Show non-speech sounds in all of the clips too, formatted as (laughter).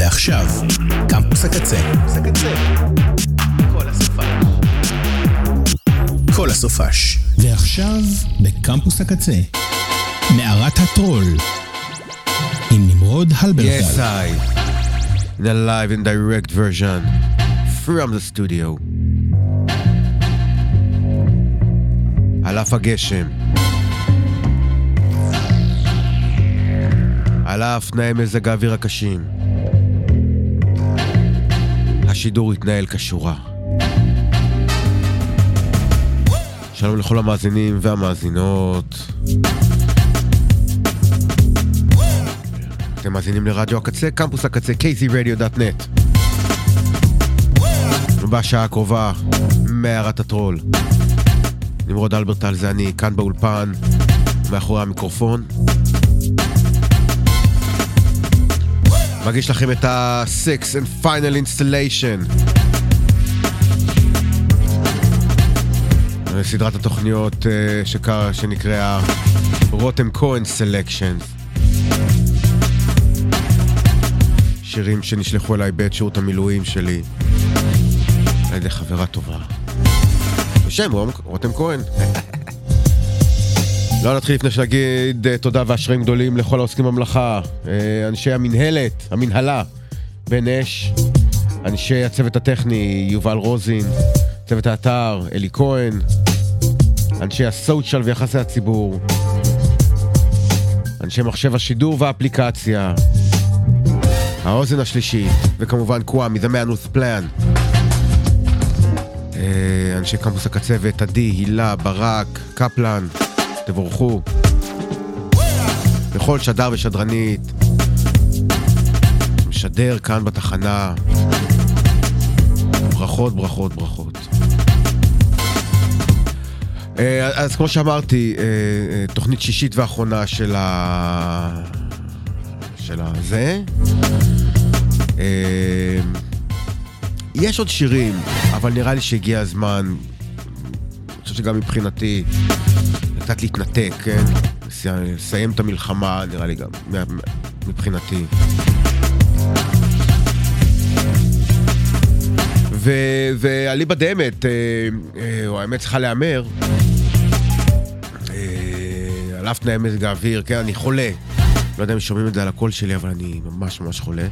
ועכשיו, קמפוס הקצה. כל הסופש. כל הסופש. ועכשיו, בקמפוס הקצה, מערת הטרול. עם נמרוד הלברטל. Yes, I. A live and direct version from the studio. על אף הגשם. על אף תנאי מזג האוויר הקשים. השידור התנהל כשורה. שלום לכל המאזינים והמאזינות. אתם מאזינים לרדיו הקצה, קמפוס הקצה, kzradio.net. בשעה הקרובה, מערת הטרול. נמרוד הלברטל זה אני, כאן באולפן, מאחורי המיקרופון. מגיש לכם את ה- Sixth and Final Installation. סדרת התוכניות אה, שקר, שנקראה רותם כהן Selection. שירים שנשלחו אליי בעת שירות המילואים שלי על ידי חברה טובה. בשם רותם כהן. לא נתחיל לפני שנגיד אה, תודה ואשרים גדולים לכל העוסקים במלאכה, אה, אנשי המינהלת, המנהלה, בן אש, אנשי הצוות הטכני, יובל רוזין, צוות האתר, אלי כהן, אנשי הסוציאל ויחסי הציבור, אנשי מחשב השידור והאפליקציה, האוזן השלישית, וכמובן קוואמי, The Man Plan. אנשי קמפוס הקצוות, עדי, הילה, ברק, קפלן, תבורכו. לכל שדר ושדרנית, משדר כאן בתחנה. ברכות, ברכות, ברכות. אה, אז כמו שאמרתי, אה, תוכנית שישית ואחרונה של ה... של הזה. יש עוד שירים, אבל נראה לי שהגיע הזמן, אני חושב שגם מבחינתי, קצת להתנתק, כן? לסיים את המלחמה, נראה לי גם, מבחינתי. ואליבא דאמת, אה, אה, או האמת צריכה להיאמר, אה, על אף תנאי מזג האוויר, כן, אני חולה. לא יודע אם שומעים את זה על הקול שלי, אבל אני ממש ממש חולה.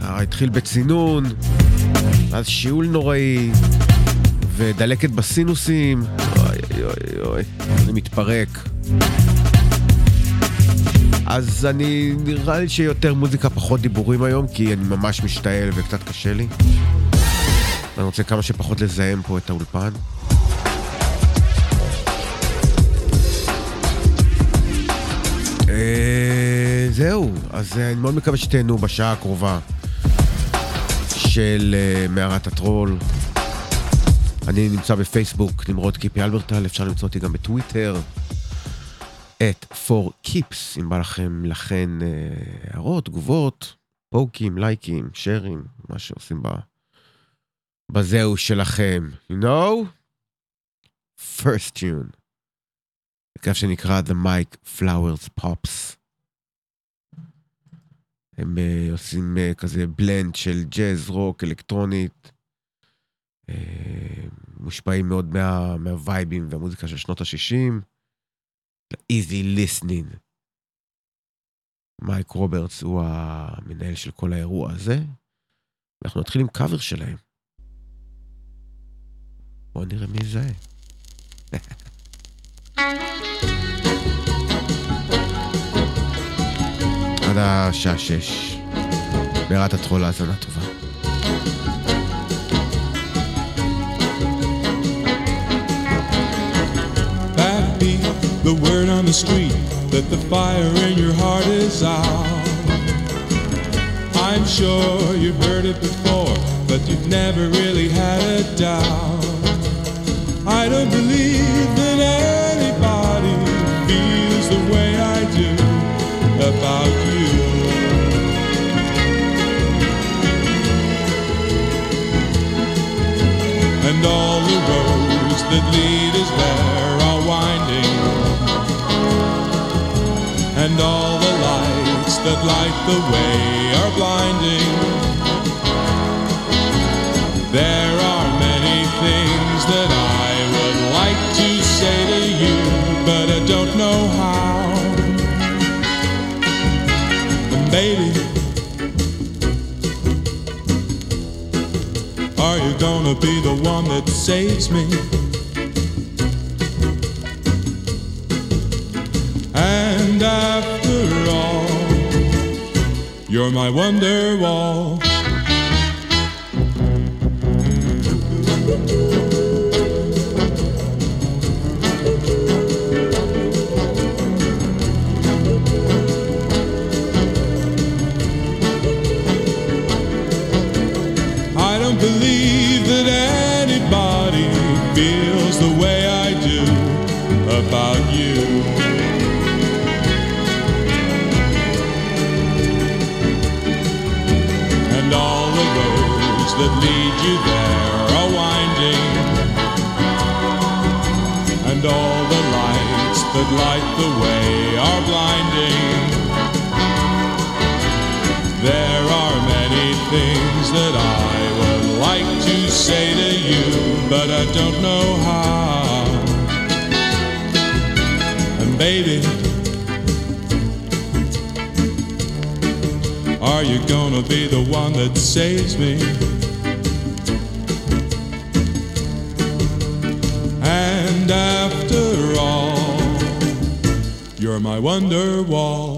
התחיל בצינון, אז שיעול נוראי, ודלקת בסינוסים. אוי אוי אוי, אני מתפרק. אז אני, נראה לי שיותר מוזיקה, פחות דיבורים היום, כי אני ממש משתעל וקצת קשה לי. אני רוצה כמה שפחות לזהם פה את האולפן. אה, זהו, אז אני מאוד מקווה שתהנו בשעה הקרובה. של uh, מערת הטרול. אני נמצא בפייסבוק, נמרוד קיפי אלברטל, אפשר למצוא אותי גם בטוויטר, את for keeps, אם בא לכם לכן uh, הערות, תגובות, פוקים, לייקים, שרים, מה שעושים ב... בזהו שלכם, you know? first tune. כיף שנקרא The Mike Flowers Pops. הם uh, עושים uh, כזה בלנד של ג'אז, רוק, אלקטרונית. Uh, מושפעים מאוד מה, מהווייבים והמוזיקה של שנות ה-60. easy listening. מייק רוברטס הוא המנהל של כל האירוע הזה. אנחנו נתחיל עם קאבר שלהם. בואו נראה מי יזהה. (laughs) עד השעה שש. בירת הטרול האזנה טובה. The word on the street that the fire in your heart is out. I'm sure you've heard it before, but you've never really had a doubt. I don't believe that anybody feels the way I do about you. And all the roads that lead us there And all the lights that light the way are blinding. There are many things that I would like to say to you, but I don't know how. And baby, are you gonna be the one that saves me? You're my wonder wall. You there are winding. And all the lights that light the way are blinding. There are many things that I would like to say to you, but I don't know how. And baby, are you gonna be the one that saves me? You're my wonder wall.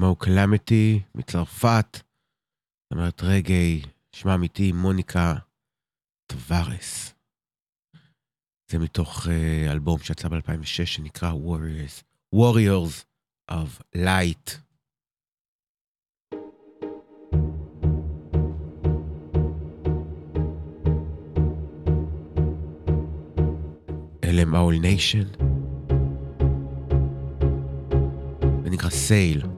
מו קלמיטי מצרפת, זאת אומרת רגעי, שמה אמיתי מוניקה טווארס. זה מתוך uh, אלבום שיצא ב-2006 שנקרא Warriors, Warriors of Light. אלה הם All Nation. זה נקרא סייל.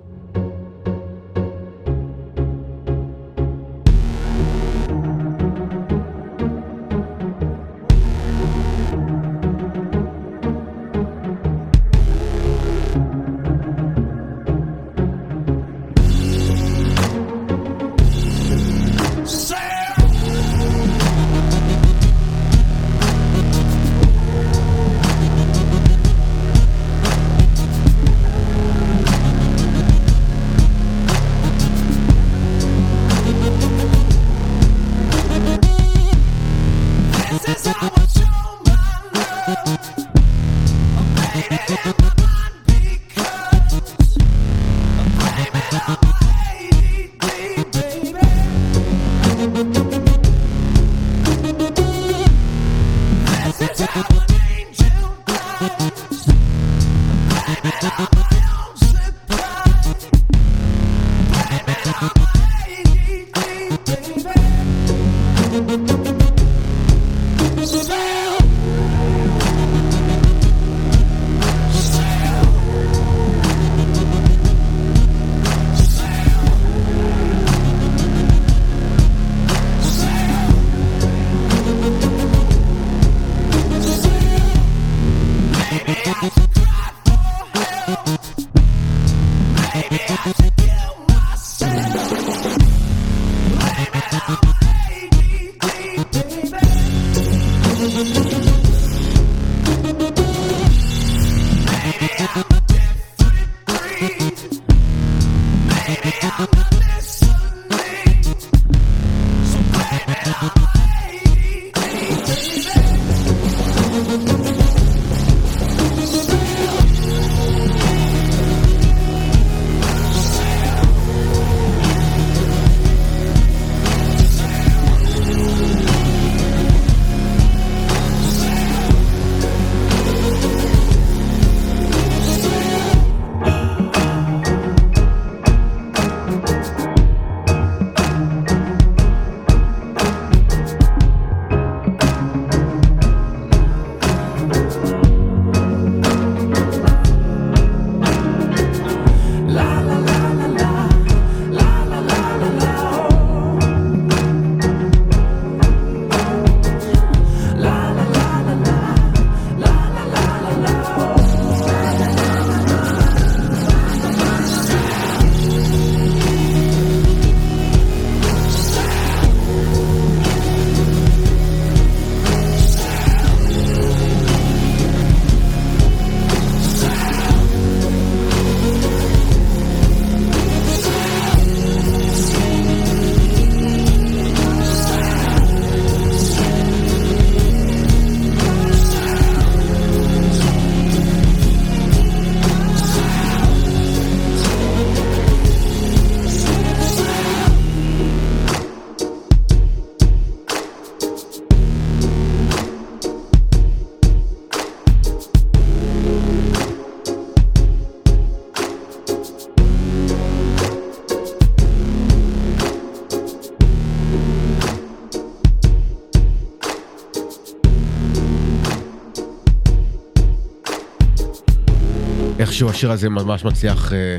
איכשהו השיר הזה ממש מצליח אה,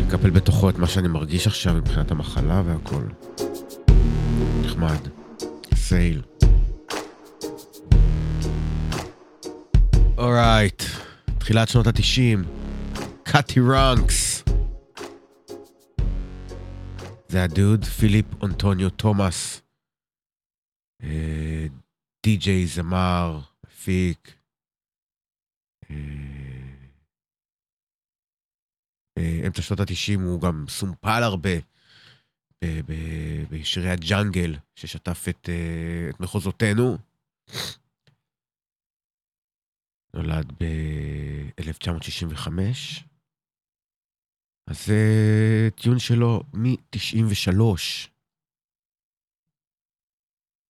לקפל בתוכו את מה שאני מרגיש עכשיו מבחינת המחלה והכל. נחמד. סייל. אורייט, תחילת שנות התשעים, קאטי רנקס. זה הדוד, פיליפ אונטוניו תומאס. אה, די.ג'יי, זמר, מפיק. אה, באמצע שנות התשעים הוא גם סומפל הרבה בשירי הג'אנגל ששטף את, אה, את מחוזותינו. נולד ב-1965. אז זה טיון שלו מ-93,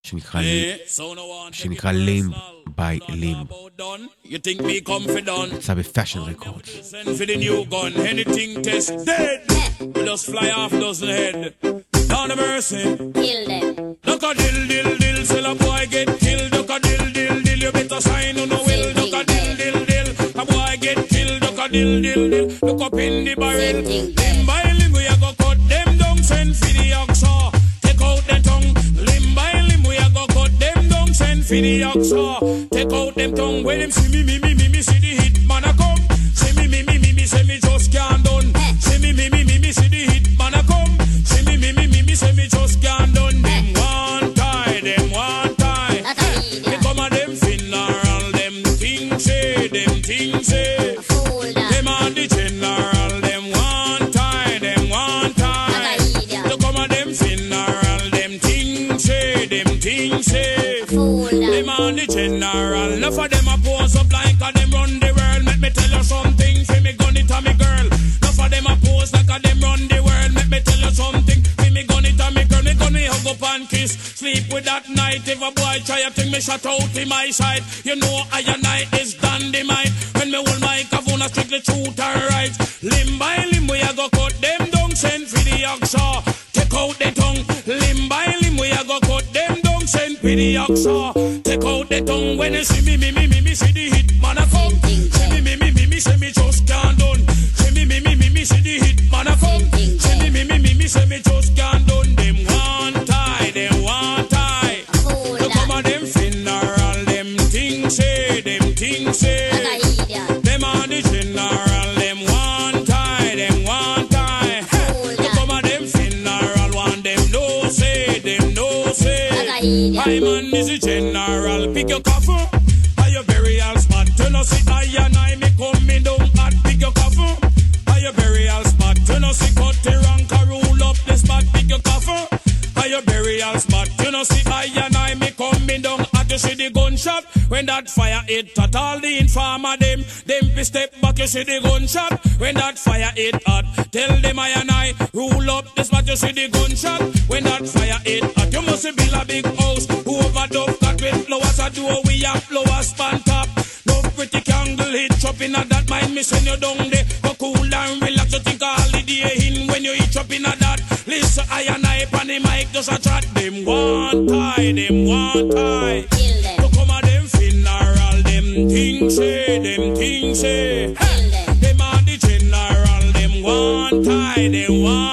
שנקרא, שנקרא Limb by Limb. You think me confident? יצא בפאשן רקורדס. Send for the new gun, anything test dead. We just fly off dozen head. Down the mercy. Kill them. Duck a dill dill dill, till a boy get killed. Duck a dill dill dill, you better sign on the will. Duck a dill dill dill, a boy get killed. Duck a dill dill dill, look up in the barrel. Limb by limb, we a go cut them down. Send for the oxa, take out the tongue. Limb by limb, for the oxa, take out them tongue. When them see me, me, me, me, me, see the hit man a come. See me, me, me, me, me, say me just can't done. See me, me, me, me, me, see the hit man a come. See me, me, me, me, me, say me just can't done. And kiss, sleep with that night. If a boy try a thing, me shut out in my side. You know I and I is dynamite. When me hold microphone, I strictly truth and right. Limb by limb, we a go cut them down. Send for the oxa, take out the tongue. Limb by limb, we a go cut them down. Send for the oxa, take out the tongue. When you see me, me, me, me, me, see the hit man a come. See me, me, me, me, me, say me just can't done. See me, me, me, me, me, see the hit man a come. See me, me, me, me, me, say me just can't done. I man is the general, pick your coffin, are your burial spot. You know see I and I me coming down hot, pick your coffin, are your burial spot. You know see cut the rank rule up the spot, pick your coffin, are your burial spot. You know see I and you see the gunshot when that fire hit at all the informer them, them be step back, you see the gunshot when that fire hit hot. Tell them I and I rule up the spot, you see the gunshot when that fire hit hot. You must build a big house, who overdub cut with flowers, a door we have flowers span top. No pretty candle hit up in a that mind me send you down there. Go cool and relax, you think a holiday in when you eat up in a that. Listen, I and I on the mic just a chat. Them one tie, them one tie. To come a them funeral, them things say, them things say. Them. Them on the general, them one tie, them one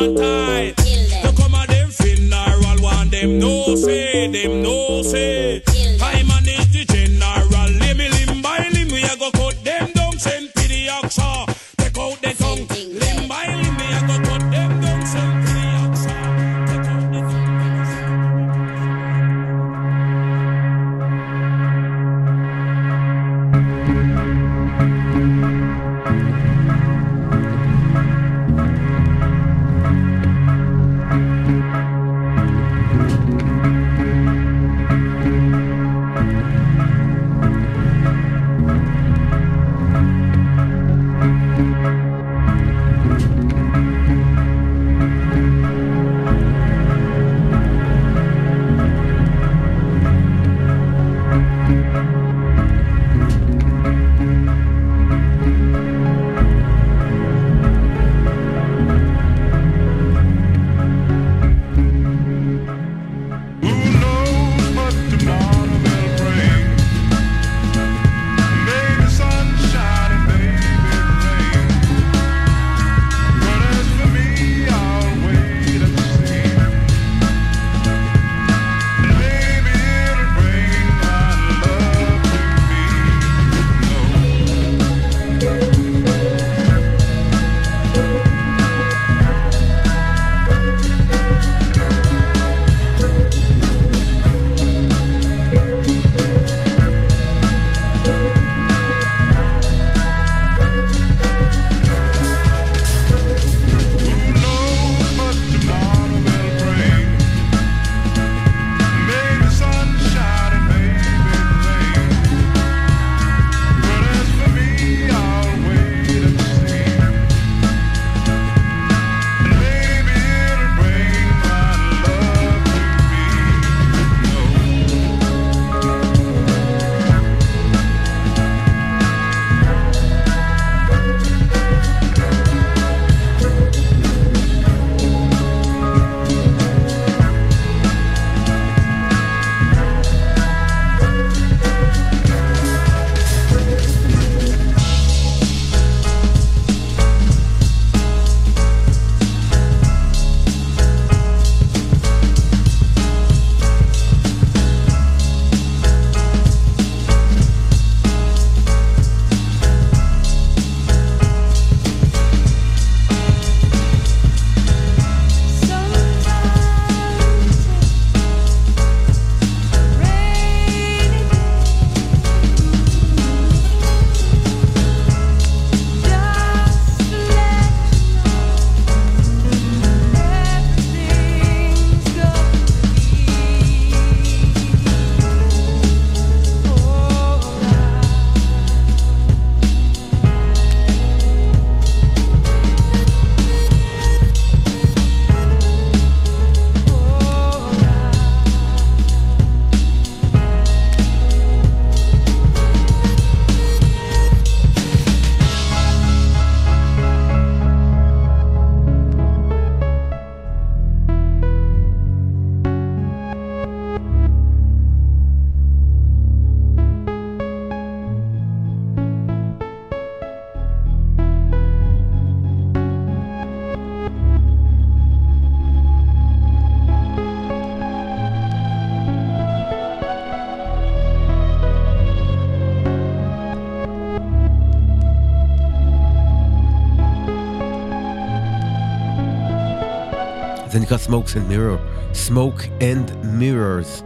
נקרא Smokes and Mirror, Smoke and Mirrors.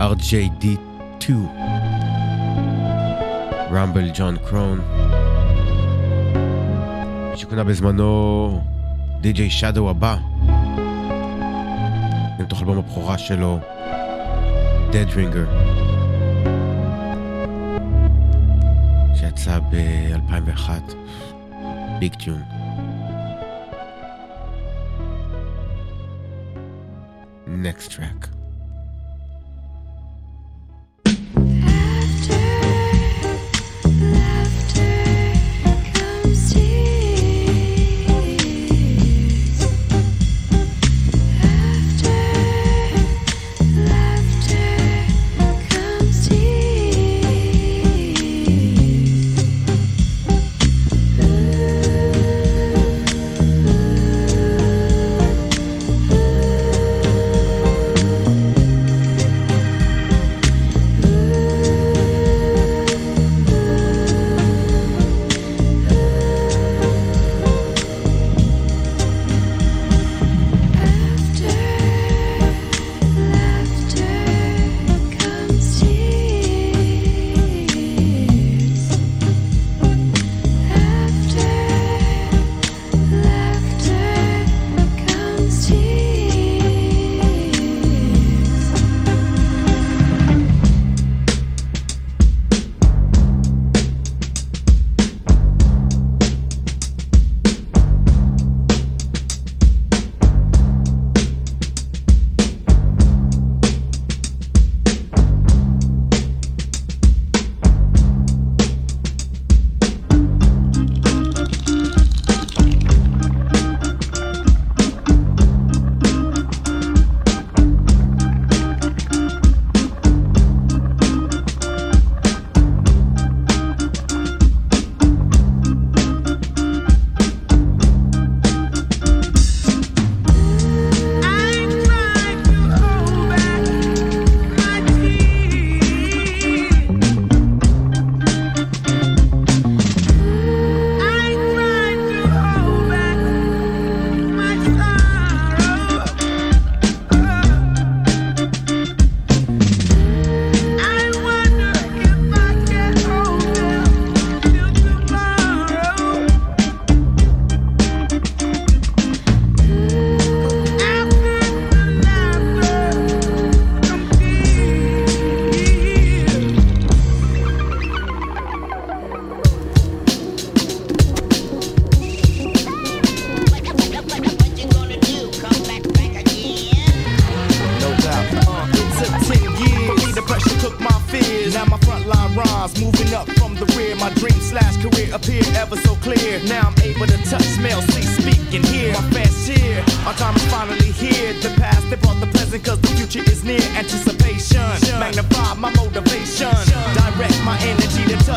RJD2. רמבל ג'ון קרון. שכונה בזמנו די.ג'יי שדו הבא. מתוך אלבום הבכורה שלו, Dead Ringer. שיצא ב-2001. ביג טיון.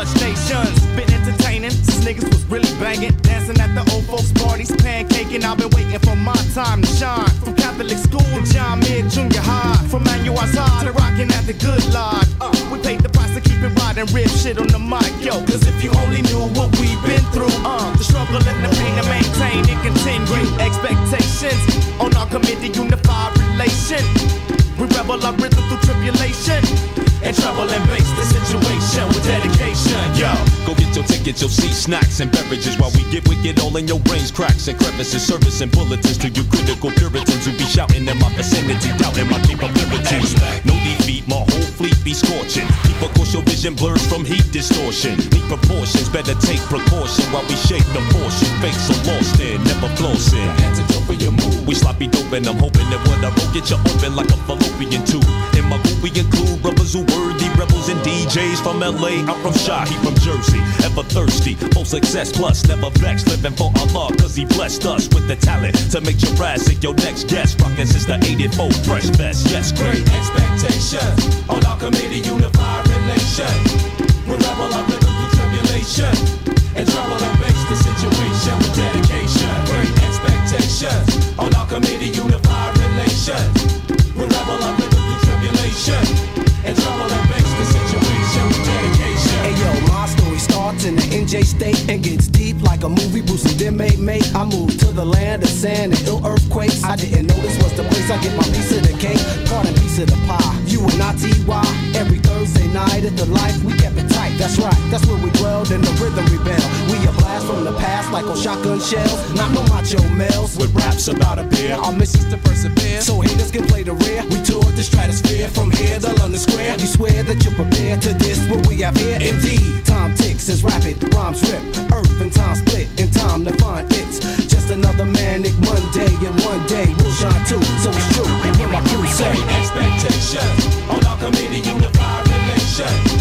To nations. Been entertaining since niggas was really banging. Dancing at the old folks' parties, pancaking. I've been waiting for my time to shine. From Catholic school to John Mid Junior High. From Manual Azad to rocking at the good lodge. Uh, we paid the price to keep it riding, rip shit on the mic, yo. Cause if you only knew what we've been through, uh, the struggle and the pain to maintain and continue. Expectations on our committee, unified relation. We rebel our Go get your tickets, you'll see snacks and beverages while we get wicked all in your brains, cracks and crevices, service and bulletins to you critical puritans who be shouting in my vicinity, doubting my capabilities. No defeat, my whole fleet be scorching. Keep a course, your vision blurs from heat distortion. Need proportions, better take precaution while we shake the portion. Fake so lost in, never flossing. We sloppy dope and I'm hoping that what I wrote get you open like a fallopian tube. In my group we include brothers who worthy rebels and DJs from LA. I'm from Shy, he from Jersey. Ever thirsty, full success plus never vexed. Living for Allah cause he blessed us with the talent to make Jurassic your next guest. Rockin' since the 84 fresh best. Yes, great expectations on our committee, unified relation. We rebel rhythm through tribulation. And trouble and face the situation with dedication. Great expectations on our committee, unified relation. We rebel rhythm through tribulation. And trouble and face It's in the NJ state and gets deep like a movie Bruce and them made mate. I moved to the land of sand and ill earthquakes. I didn't know this was the place I get my piece of the cake, part and piece of the pie. You and I TY every Thursday night at the life we kept it tight. That's right, that's where we dwelled in the rhythm rebel. We blast from the past like on shotgun shells. Not no macho males with raps about a beer. Our mission's to persevere, so haters can play the rear. We toured the stratosphere from here to London Square. You swear that you're prepared to this what we have here? Indeed, time ticks as rapid rhymes rip. Earth and time split in time to find it's just another manic Monday, and one day we'll shine too. So it's true. Hear my crew say expectations on our committee unified relation.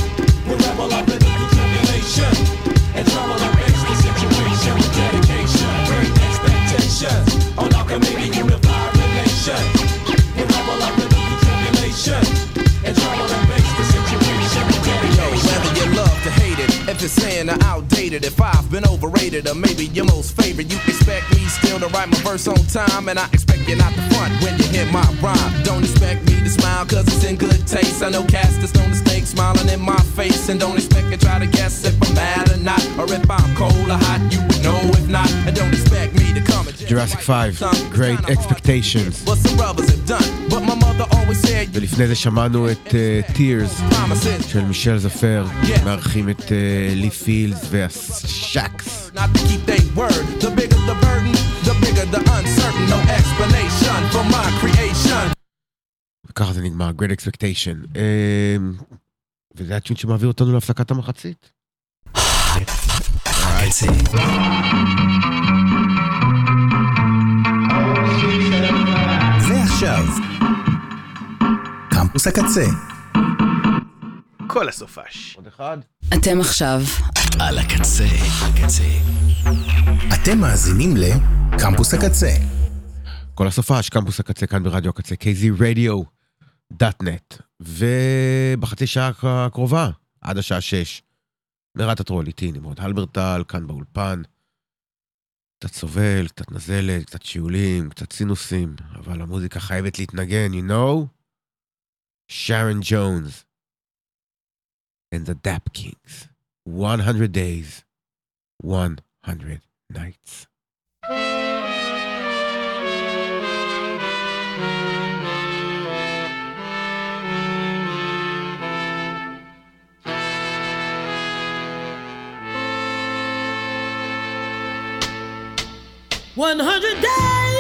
hate it, if it's saying or outdated, if I've been overrated or maybe your most favorite, you expect me still to write my verse on time, and I expect you not to front when you hear my rhyme. Don't expect me to smile cause it's in good taste. I know cast is no mistake smiling in my face, and don't expect you try to guess if I'm mad or not, or if I'm cold or hot, you would know if not, and don't expect me to come and Jurassic 5, Great Expectations. What some brothers have done, but my mother always said, ולפני זה שמענו את uh, Tears promises. של מישל זפר, מארחים את uh, לי פילדס והשאקס. not to keep their word. The bigger the burden, the bigger the uncertain. No explanation for my creation. וככה זה נגמר, Great Expectation. Um, וזה הטיון שמעביר אותנו להפסקת המחצית. ועכשיו, קמפוס הקצה. כל הסופש. עוד אחד. אתם עכשיו על הקצה, הקצה. אתם מאזינים לקמפוס הקצה. כל הסופש, קמפוס הקצה כאן ברדיו הקצה, kzradio.net. ובחצי שעה הקרובה, עד השעה שש, מרת הטרול איתי, נמרוד הלברטל, כאן באולפן. קצת סובל, קצת נזלת, קצת שיעולים, קצת סינוסים, אבל המוזיקה חייבת להתנגן, you know? שרון ג'ונס and the Dap Kings. 100 days, 100 nights. One hundred days,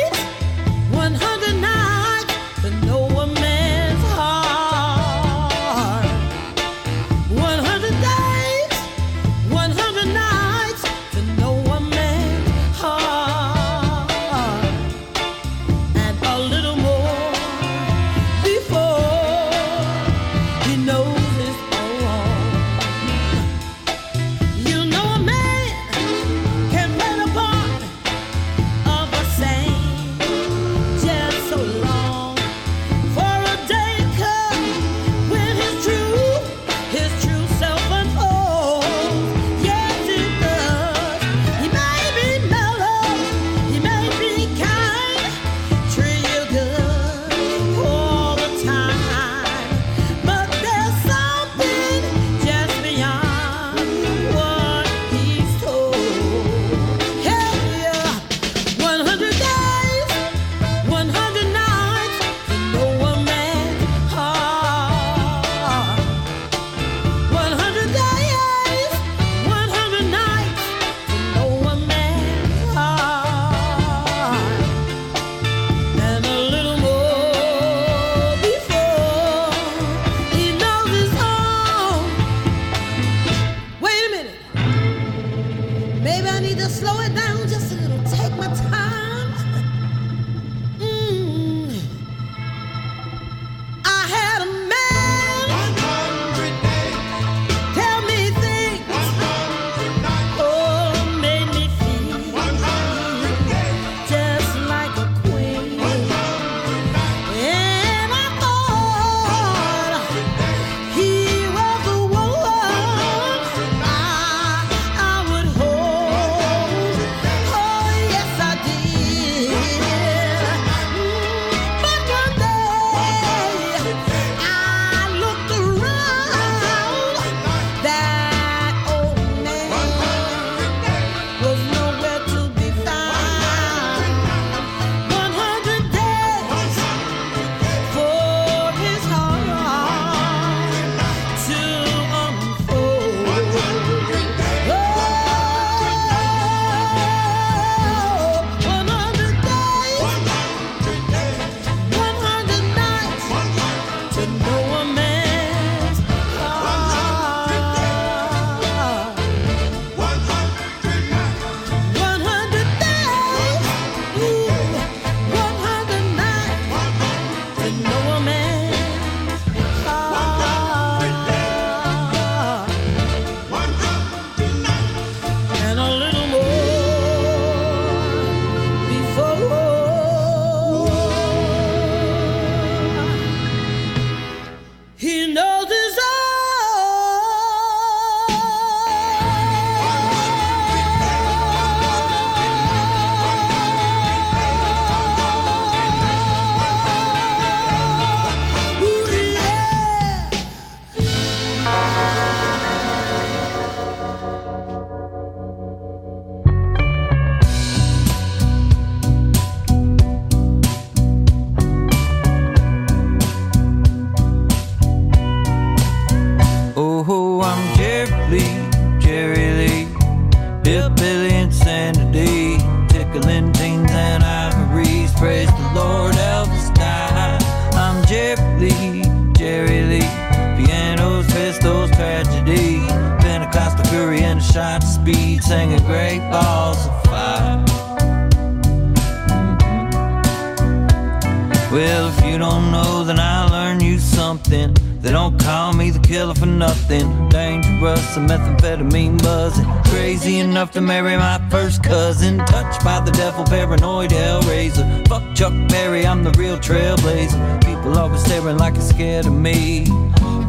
to marry my first cousin. Touched by the devil, paranoid hellraiser. Fuck Chuck Berry, I'm the real trailblazer. People always staring like they're scared of me.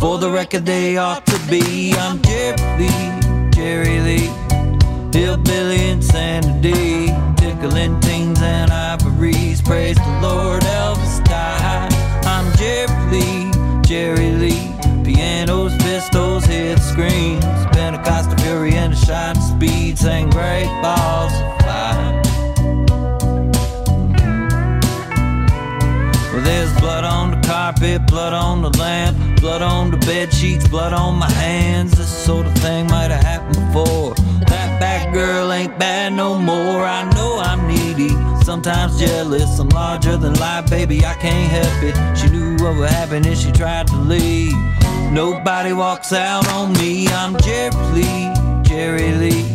For the record, they ought to be. Blood on the bed sheets, blood on my hands. This sort of thing might have happened before. That bad girl ain't bad no more. I know I'm needy, sometimes jealous. I'm larger than life, baby. I can't help it. She knew what would happen if she tried to leave. Nobody walks out on me. I'm Jerry Lee, Jerry Lee.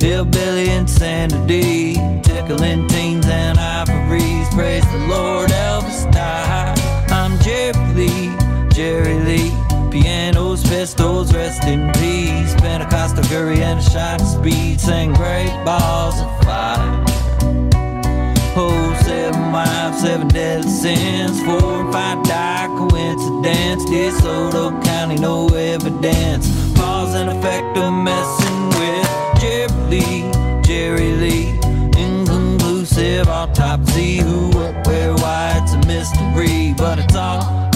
Hillbilly insanity, tickling teens and ivories. Praise the Lord, Elvis died. I'm Jerry Lee, Jerry Lee. Pianos, pistols, rest in peace. Pentecostal fury and a shot of speed. Sing great balls of fire. Oh, seven wives, seven deadly sins. Four and five die coincidence. DeSoto County, no evidence. Cause and effect of messing with Jerry Lee, Jerry Lee. Inconclusive autopsy. Who, what, where, why, it's a mystery. But it's all,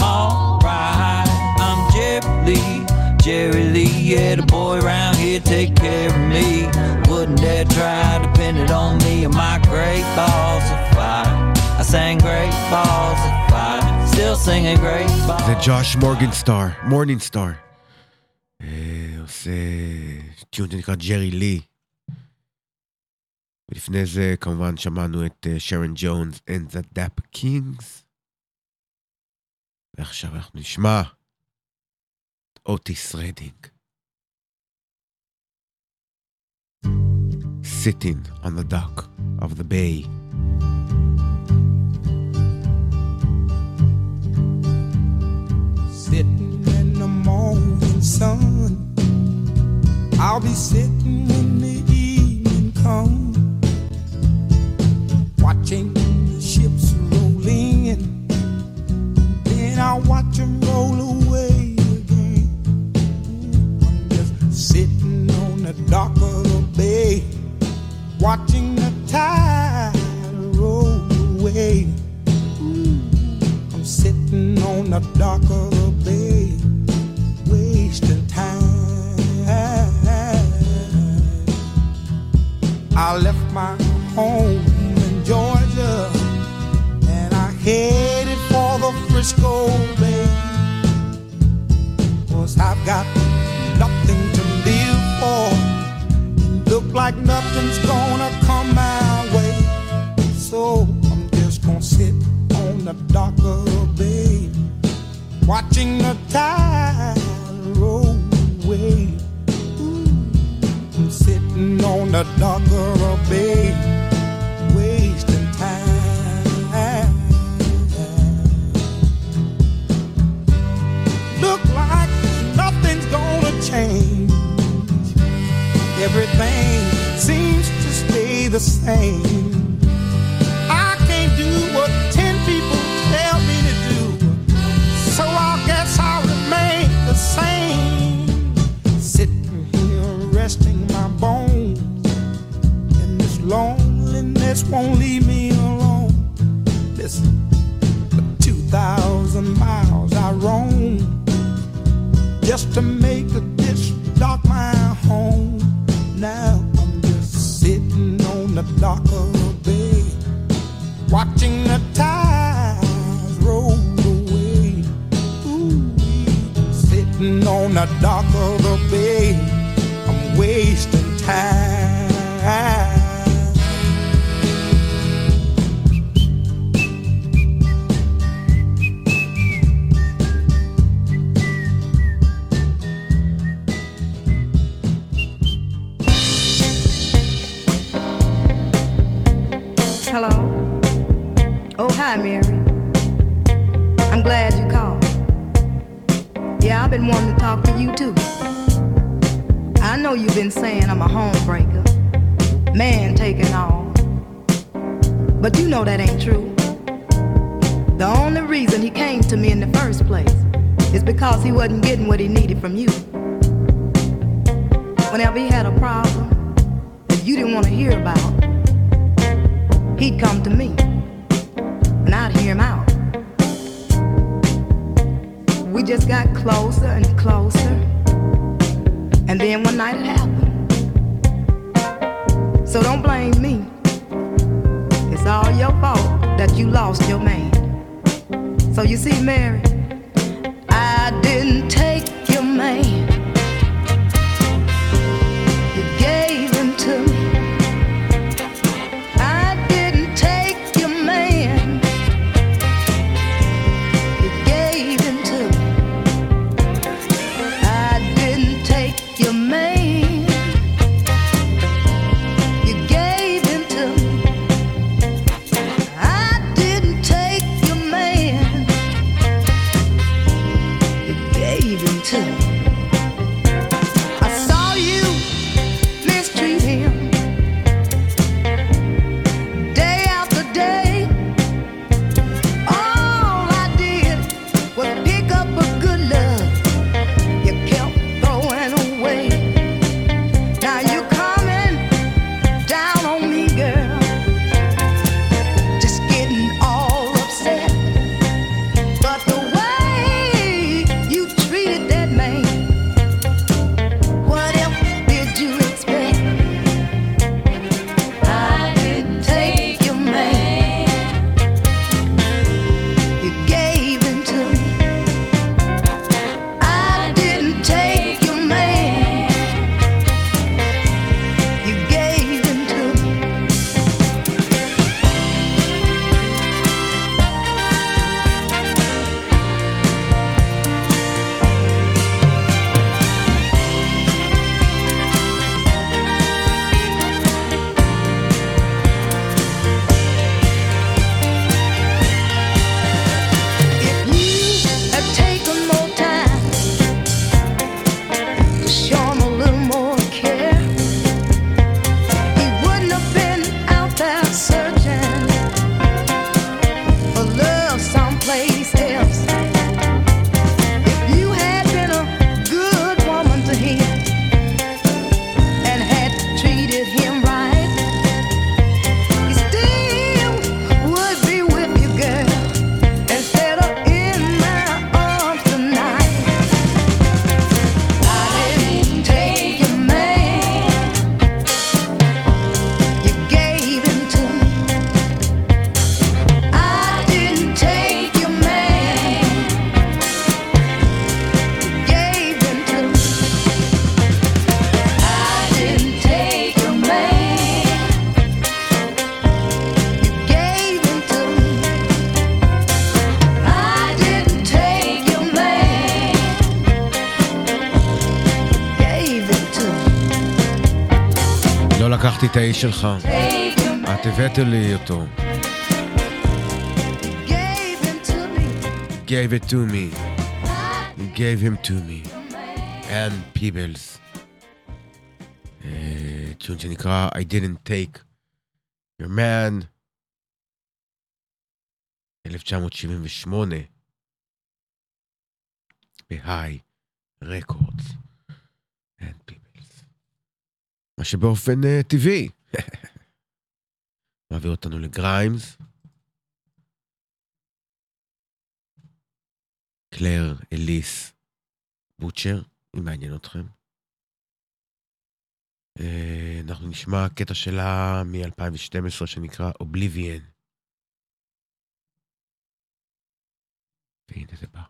Yeah, the boy around here take care of me. Wouldn't dare try to pin it on me and my great balls of fire. I sang great balls of fire. Still singing great balls. זה ג'וש מורגנסטאר, מורנינסטאר. אה, עושה טיון שנקרא ג'רי לי. ולפני זה כמובן שמענו את אה, שרון ג'ונס and the Dap Kings. ועכשיו אנחנו נשמע את אוטיס רדינג. Sitting on the dock of the bay. Sitting in the morning sun. I'll be sitting when the evening comes. Watching the ships rolling in. Then I'll watch them roll away again. I'm just sitting on the dock. Watching the tide roll away. I'm sitting on the dock of the bay, wasting time. I left my home in Georgia and I headed for the Frisco Bay. Cause I've got nothing to live for. Look like nothing's gonna same. dark of the bay. know that ain't true. The only reason he came to me in the first place is because he wasn't getting what he needed from you. Whenever he had a problem that you didn't want to hear about, he'd come to me. אהבתי את האיש שלך, את הבאת לי אותו. gave it to me. gave him to me. and peebles. טיון שנקרא I didn't take your man. 1978. בהיי רקורדס. מה שבאופן uh, טבעי (laughs) מעביר אותנו לגריימס. קלר, אליס, בוטשר, אם מעניין אתכם. Uh, אנחנו נשמע קטע שלה מ-2012 שנקרא Oblivion. והנה זה בא.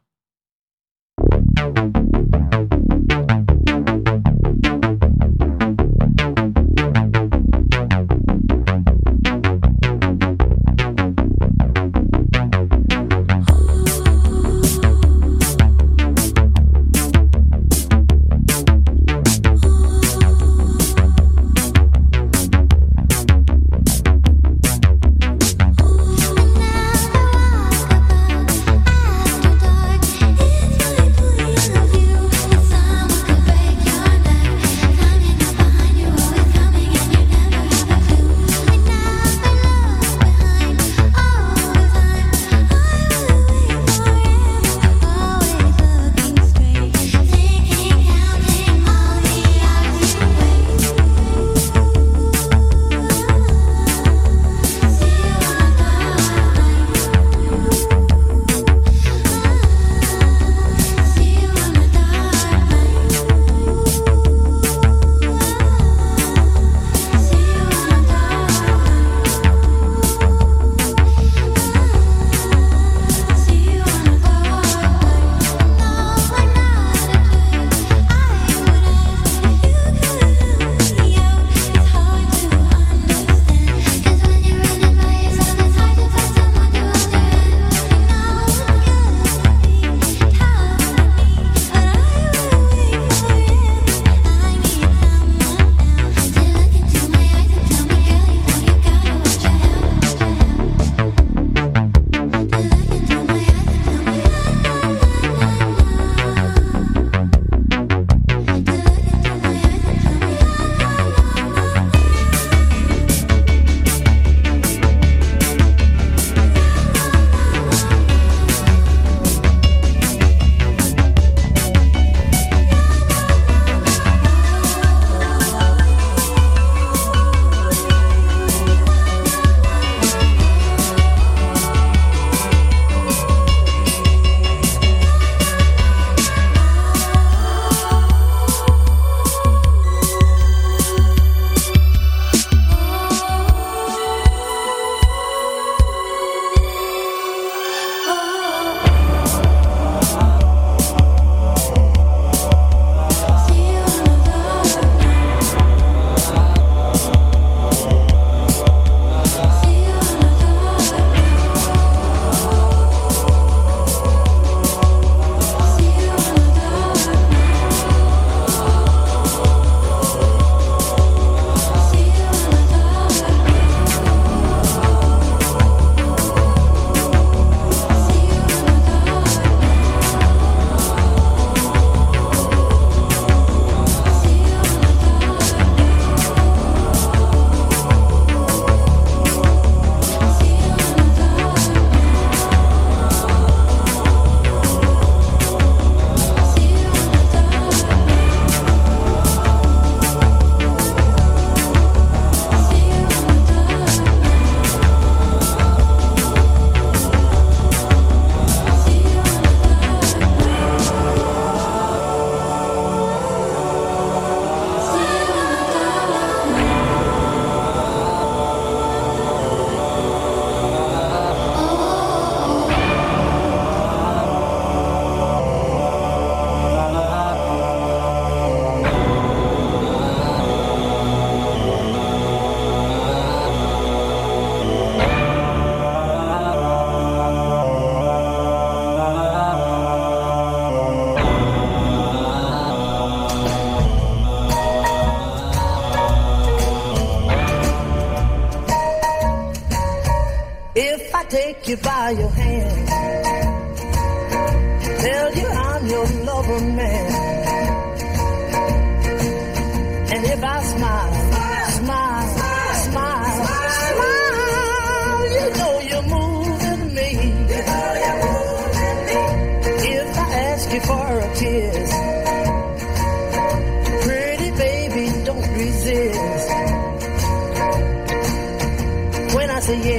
hace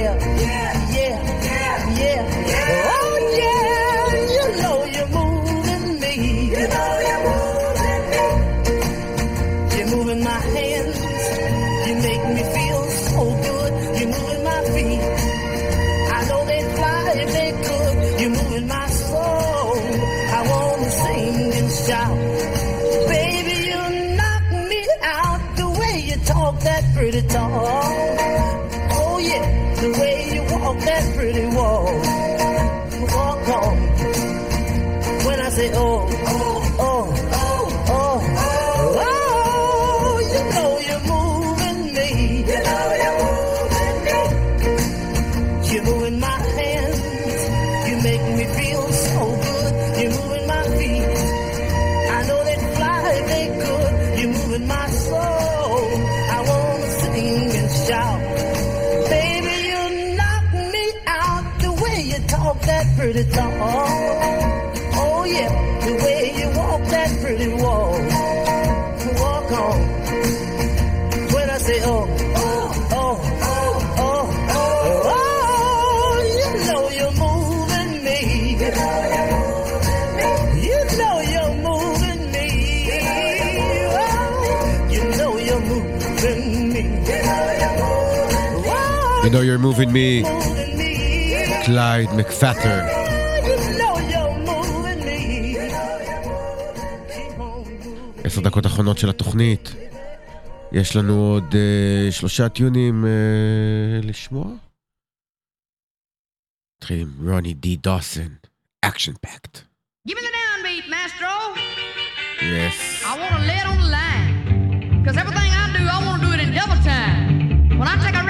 know you're moving me, Clyde McPhatter. עשר דקות אחרונות של התוכנית. יש לנו עוד אה, שלושה tune ים אה, לשמוע. נתחיל Ronnie Dee Dawson, Action Packed. Yes. I want to let on the line. Because everything I do, I want to do it in double time. When I take a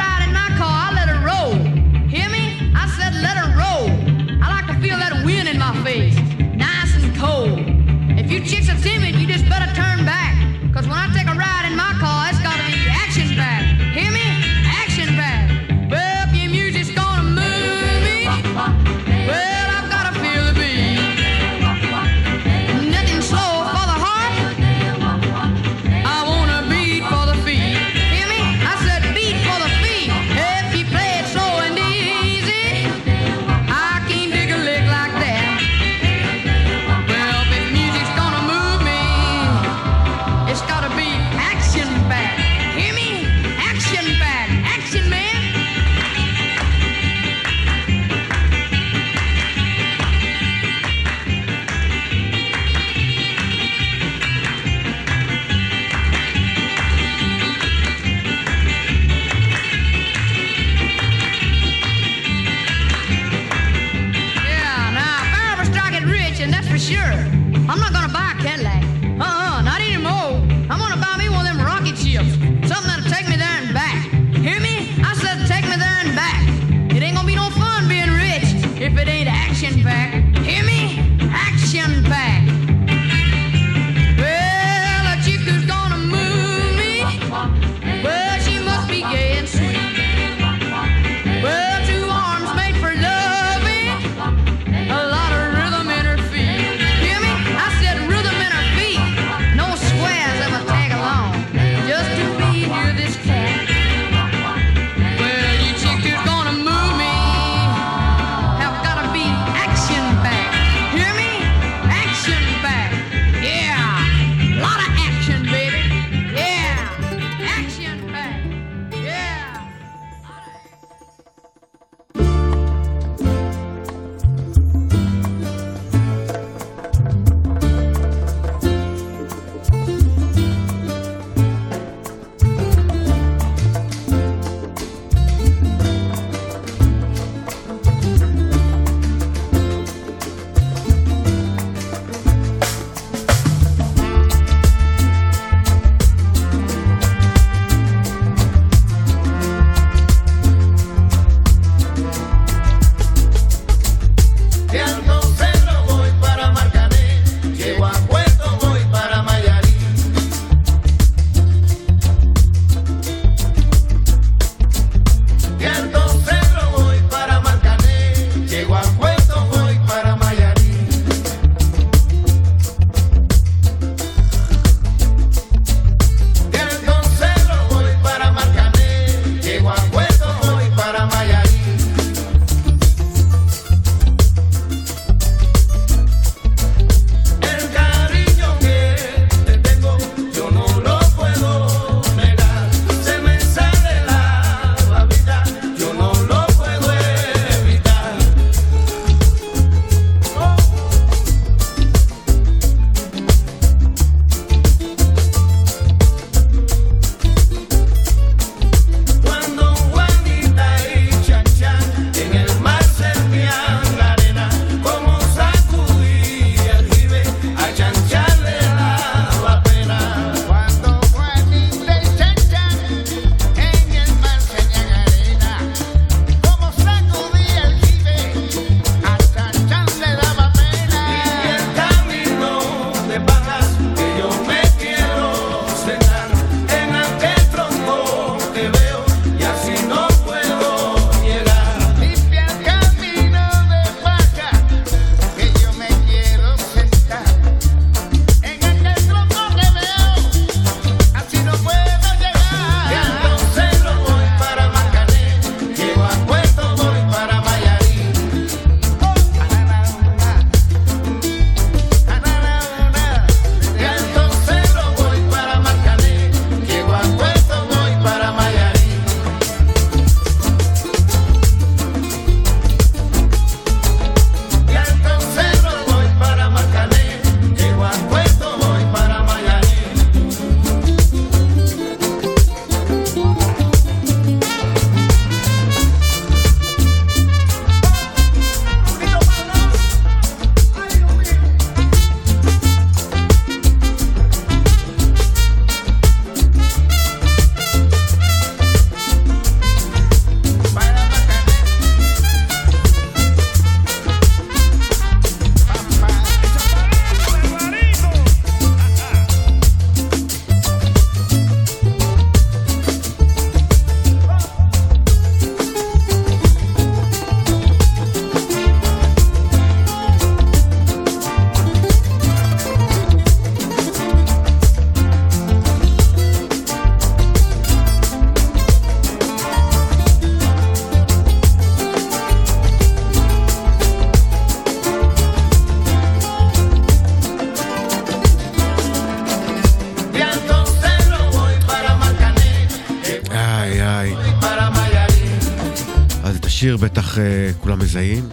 בטח אה, כולם מזהים.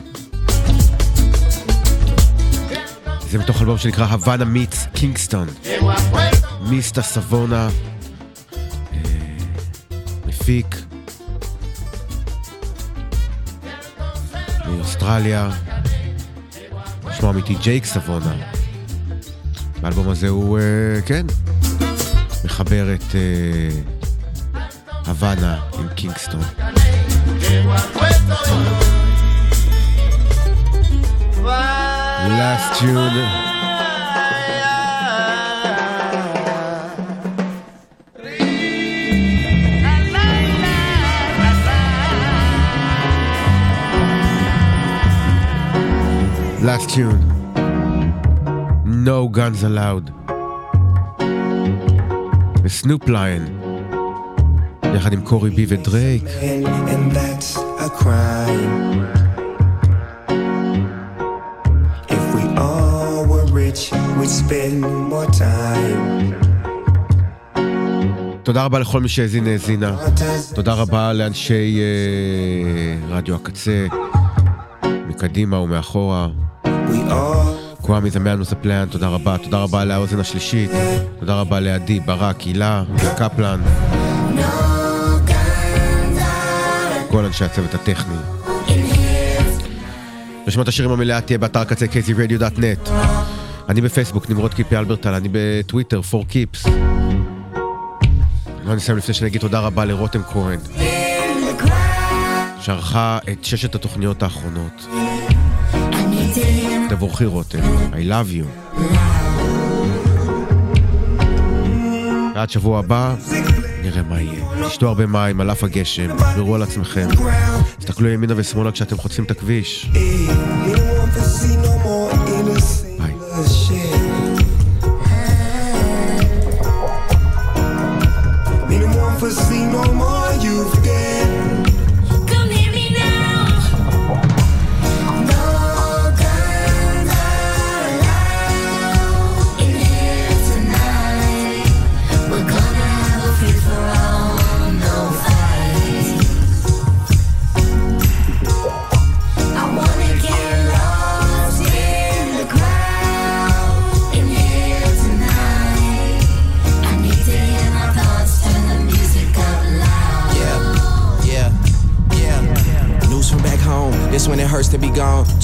זה מתוך אלבום שנקרא הוואנה מיטס קינגסטון. מיסטה סבונה, מפיק, מאוסטרליה, שמו אמיתי ג'ייק סבונה. באלבום הזה הוא, אה, כן, מחבר את הוואנה עם קינגסטון. last tune. Last tune. No guns allowed. וסנופ ליין. יחד עם קורי בי ודרייק. and that's a Crime. If we all were rich, we'd spend more time. תודה רבה לכל מי שהאזין האזינה. תודה רבה לאנשי אה, רדיו הקצה, מקדימה ומאחורה. קוואמי זה מאנוס הפלאן, תודה רבה. תודה רבה לאוזן השלישית. תודה רבה לעדי, ברק, הילה וקפלן. כל אנשי הצוות הטכני. רשימת השירים המלאה תהיה באתר קצה kzradio.net. אני בפייסבוק, נמרוד קיפי אלברטל, אני בטוויטר, 4Keeps. לא נסיים לפני שאני אגיד תודה רבה לרותם כהן, שערכה את ששת התוכניות האחרונות. תבורכי רותם, I love you. ועד שבוע הבא, נראה מה יהיה. תשתו הרבה מים על אף הגשם, תשמרו על עצמכם. תסתכלו ימינה ושמאלה כשאתם חוצים את הכביש.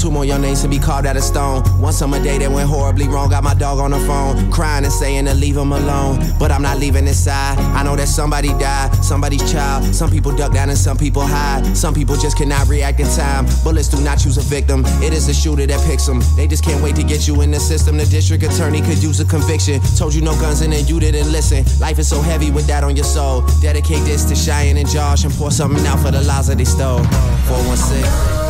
Two more young names to be carved out of stone. One summer day that went horribly wrong. Got my dog on the phone, crying and saying to leave him alone. But I'm not leaving this side. I know that somebody died, somebody's child. Some people duck down and some people hide. Some people just cannot react in time. Bullets do not choose a victim. It is the shooter that picks them. They just can't wait to get you in the system. The district attorney could use a conviction. Told you no guns and then you didn't listen. Life is so heavy with that on your soul. Dedicate this to Cheyenne and Josh and pour something out for the lives that they stole. 416.